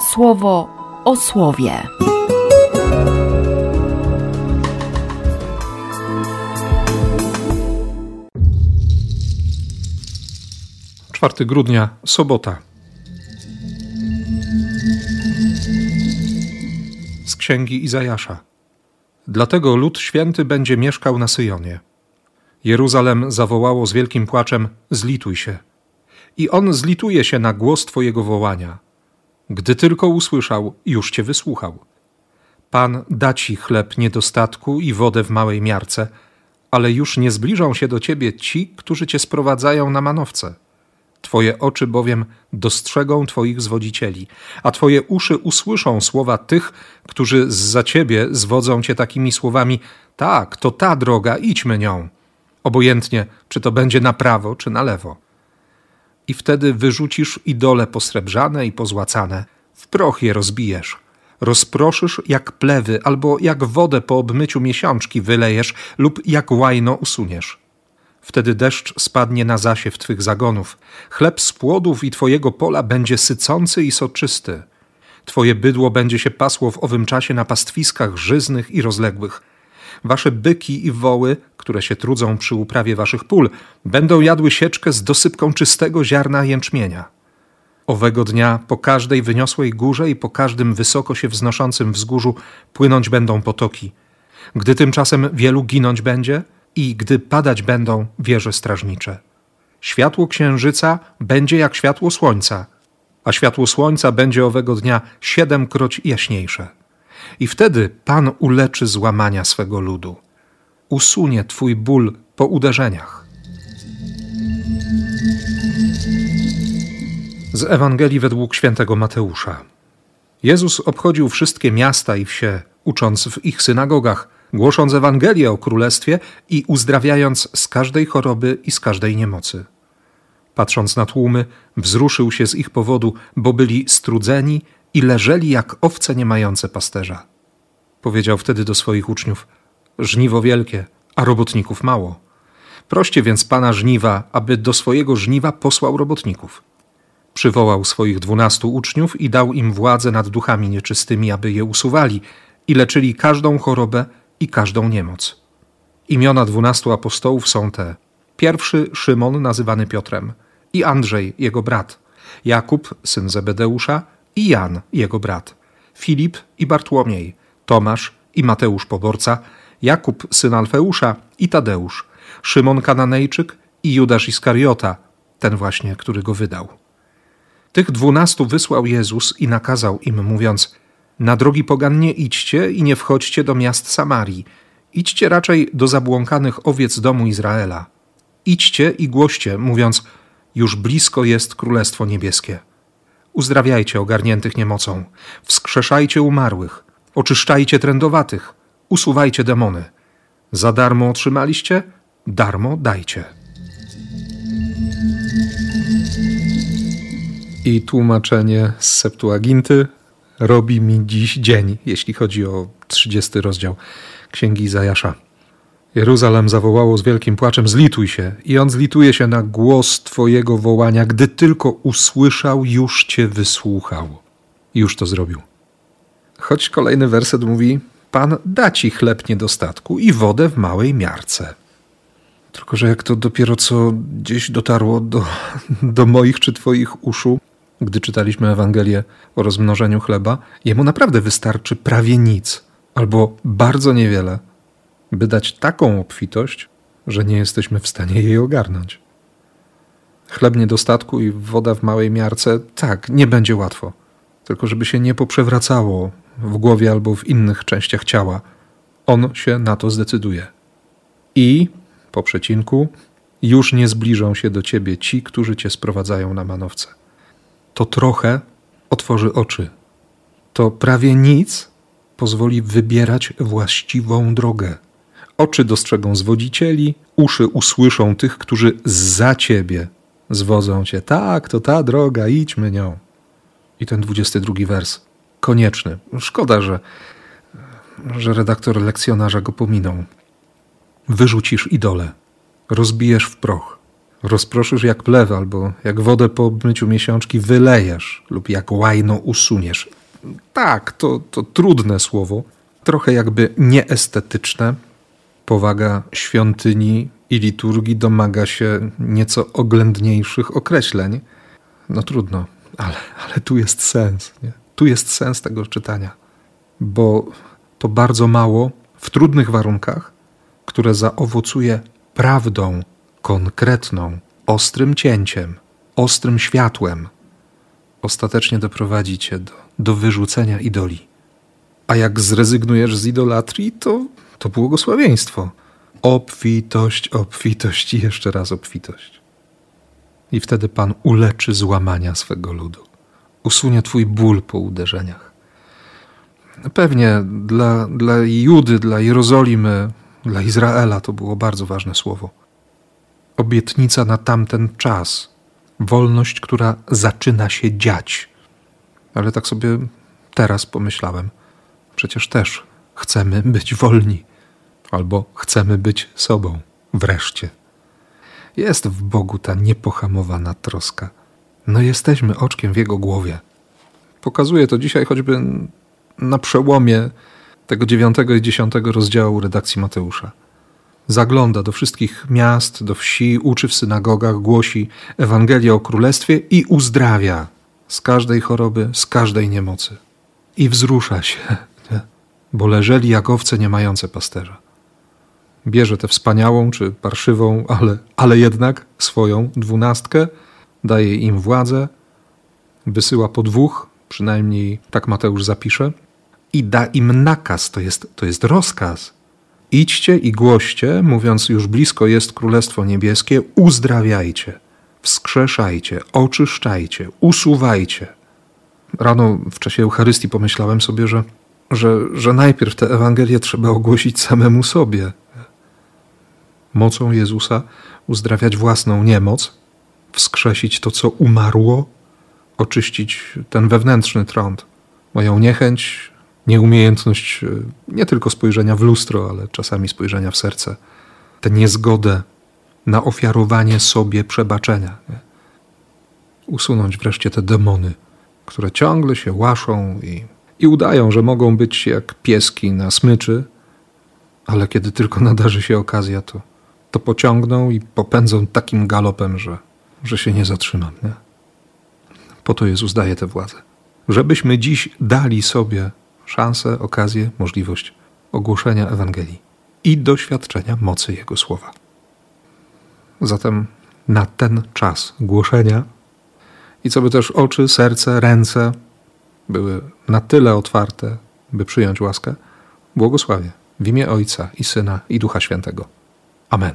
słowo o słowie. 4 grudnia, sobota. Z księgi Izajasza. Dlatego lud święty będzie mieszkał na Syjonie. Jeruzalem zawołało z wielkim płaczem: Zlituj się. I on zlituje się na głos Twojego wołania. Gdy tylko usłyszał, już Cię wysłuchał. Pan da Ci chleb niedostatku i wodę w małej miarce, ale już nie zbliżą się do Ciebie ci, którzy Cię sprowadzają na manowce. Twoje oczy bowiem dostrzegą Twoich zwodzicieli, a Twoje uszy usłyszą słowa tych, którzy za Ciebie zwodzą Cię takimi słowami: Tak, to ta droga, idźmy nią. Obojętnie, czy to będzie na prawo, czy na lewo. I wtedy wyrzucisz idole posrebrzane i pozłacane, w proch je rozbijesz. Rozproszysz jak plewy, albo jak wodę po obmyciu miesiączki wylejesz, lub jak łajno usuniesz Wtedy deszcz spadnie na zasiew Twych zagonów. Chleb z płodów i Twojego pola będzie sycący i soczysty. Twoje bydło będzie się pasło w owym czasie na pastwiskach żyznych i rozległych. Wasze byki i woły, które się trudzą przy uprawie waszych pól, będą jadły sieczkę z dosypką czystego ziarna jęczmienia. Owego dnia po każdej wyniosłej górze i po każdym wysoko się wznoszącym wzgórzu płynąć będą potoki. Gdy tymczasem wielu ginąć będzie – i gdy padać będą wieże strażnicze. Światło księżyca będzie jak światło słońca, a światło słońca będzie owego dnia siedemkroć jaśniejsze. I wtedy Pan uleczy złamania swego ludu. Usunie Twój ból po uderzeniach. Z Ewangelii według świętego Mateusza. Jezus obchodził wszystkie miasta i wsie, ucząc w ich synagogach – głosząc Ewangelię o Królestwie i uzdrawiając z każdej choroby i z każdej niemocy. Patrząc na tłumy, wzruszył się z ich powodu, bo byli strudzeni i leżeli jak owce nie mające pasterza. Powiedział wtedy do swoich uczniów: Żniwo wielkie, a robotników mało. Proście więc pana żniwa, aby do swojego żniwa posłał robotników. Przywołał swoich dwunastu uczniów i dał im władzę nad duchami nieczystymi, aby je usuwali i leczyli każdą chorobę i każdą niemoc. Imiona dwunastu apostołów są te: pierwszy Szymon, nazywany Piotrem, i Andrzej, jego brat, Jakub, syn Zebedeusza, i Jan, jego brat, Filip i Bartłomiej, Tomasz i Mateusz Poborca, Jakub, syn Alfeusza i Tadeusz, Szymon Kananejczyk i Judasz Iskariota, ten właśnie, który go wydał. Tych dwunastu wysłał Jezus i nakazał im, mówiąc – na drogi pogan nie idźcie i nie wchodźcie do miast Samarii. Idźcie raczej do zabłąkanych owiec domu Izraela. Idźcie i głoście, mówiąc: Już blisko jest Królestwo Niebieskie. Uzdrawiajcie ogarniętych niemocą, wskrzeszajcie umarłych, oczyszczajcie trędowatych, usuwajcie demony. Za darmo otrzymaliście, darmo dajcie. I tłumaczenie z Septuaginty robi mi dziś dzień, jeśli chodzi o 30 rozdział Księgi Izajasza. Jeruzalem zawołało z wielkim płaczem: Zlituj się. I on zlituje się na głos Twojego wołania. Gdy tylko usłyszał, już Cię wysłuchał. Już to zrobił. Choć kolejny werset mówi: Pan da Ci chleb niedostatku i wodę w małej miarce. Tylko, że jak to dopiero co gdzieś dotarło do, do moich czy Twoich uszu, gdy czytaliśmy Ewangelię o rozmnożeniu chleba, jemu naprawdę wystarczy prawie nic albo bardzo niewiele, by dać taką obfitość, że nie jesteśmy w stanie jej ogarnąć. Chleb niedostatku i woda w małej miarce, tak, nie będzie łatwo. Tylko żeby się nie poprzewracało w głowie albo w innych częściach ciała. On się na to zdecyduje. I, po przecinku, już nie zbliżą się do ciebie ci, którzy cię sprowadzają na manowce to trochę otworzy oczy. To prawie nic pozwoli wybierać właściwą drogę. Oczy dostrzegą zwodzicieli, uszy usłyszą tych, którzy za ciebie zwodzą cię. Tak, to ta droga, idźmy nią. I ten 22 wers. Konieczny. Szkoda, że, że redaktor lekcjonarza go pominął. Wyrzucisz idole, rozbijesz w proch, rozproszysz jak plew, albo jak wodę po obmyciu miesiączki wylejesz, lub jak łajno usuniesz. Tak, to, to trudne słowo, trochę jakby nieestetyczne. Powaga świątyni i liturgii domaga się nieco oględniejszych określeń. No trudno, ale, ale tu jest sens. Nie? Tu jest sens tego czytania, bo to bardzo mało w trudnych warunkach, które zaowocuje prawdą konkretną, ostrym cięciem, ostrym światłem, ostatecznie doprowadzi cię do, do wyrzucenia idoli. A jak zrezygnujesz z idolatrii, to, to błogosławieństwo. Obfitość, obfitość i jeszcze raz obfitość. I wtedy Pan uleczy złamania swego ludu. Usunie Twój ból po uderzeniach. Pewnie dla, dla Judy, dla Jerozolimy, dla Izraela to było bardzo ważne słowo. Obietnica na tamten czas, wolność, która zaczyna się dziać. Ale tak sobie teraz pomyślałem, przecież też chcemy być wolni, albo chcemy być sobą wreszcie. Jest w Bogu ta niepohamowana troska. No jesteśmy oczkiem w Jego głowie. Pokazuje to dzisiaj choćby na przełomie tego dziewiątego i dziesiątego rozdziału redakcji Mateusza. Zagląda do wszystkich miast, do wsi, uczy w synagogach, głosi Ewangelię o Królestwie i uzdrawia z każdej choroby, z każdej niemocy. I wzrusza się? Bo leżeli jak owce nie mające pasterza. Bierze tę wspaniałą czy parszywą, ale, ale jednak swoją dwunastkę, daje im władzę, wysyła po dwóch, przynajmniej tak Mateusz zapisze, i da im nakaz, to jest, to jest rozkaz. Idźcie i głoście, mówiąc już blisko jest Królestwo Niebieskie, uzdrawiajcie, wskrzeszajcie, oczyszczajcie, usuwajcie. Rano w czasie Eucharystii pomyślałem sobie, że, że, że najpierw tę Ewangelię trzeba ogłosić samemu sobie. Mocą Jezusa uzdrawiać własną niemoc, wskrzesić to, co umarło, oczyścić ten wewnętrzny trąd, moją niechęć, nieumiejętność e, nie tylko spojrzenia w lustro, ale czasami spojrzenia w serce, tę niezgodę na ofiarowanie sobie przebaczenia. Usunąć wreszcie te demony, które ciągle się łaszą i, i udają, że mogą być jak pieski na smyczy, ale kiedy tylko nadarzy się okazja, to, to pociągną i popędzą takim galopem, że, że się nie zatrzymam. Nie? Po to Jezus daje tę władzę. Żebyśmy dziś dali sobie szansę, okazję, możliwość ogłoszenia Ewangelii i doświadczenia mocy Jego słowa. Zatem na ten czas głoszenia i co by też oczy, serce, ręce były na tyle otwarte, by przyjąć łaskę, błogosławię w imię Ojca i Syna i Ducha Świętego. Amen.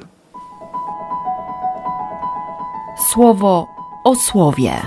Słowo o słowie.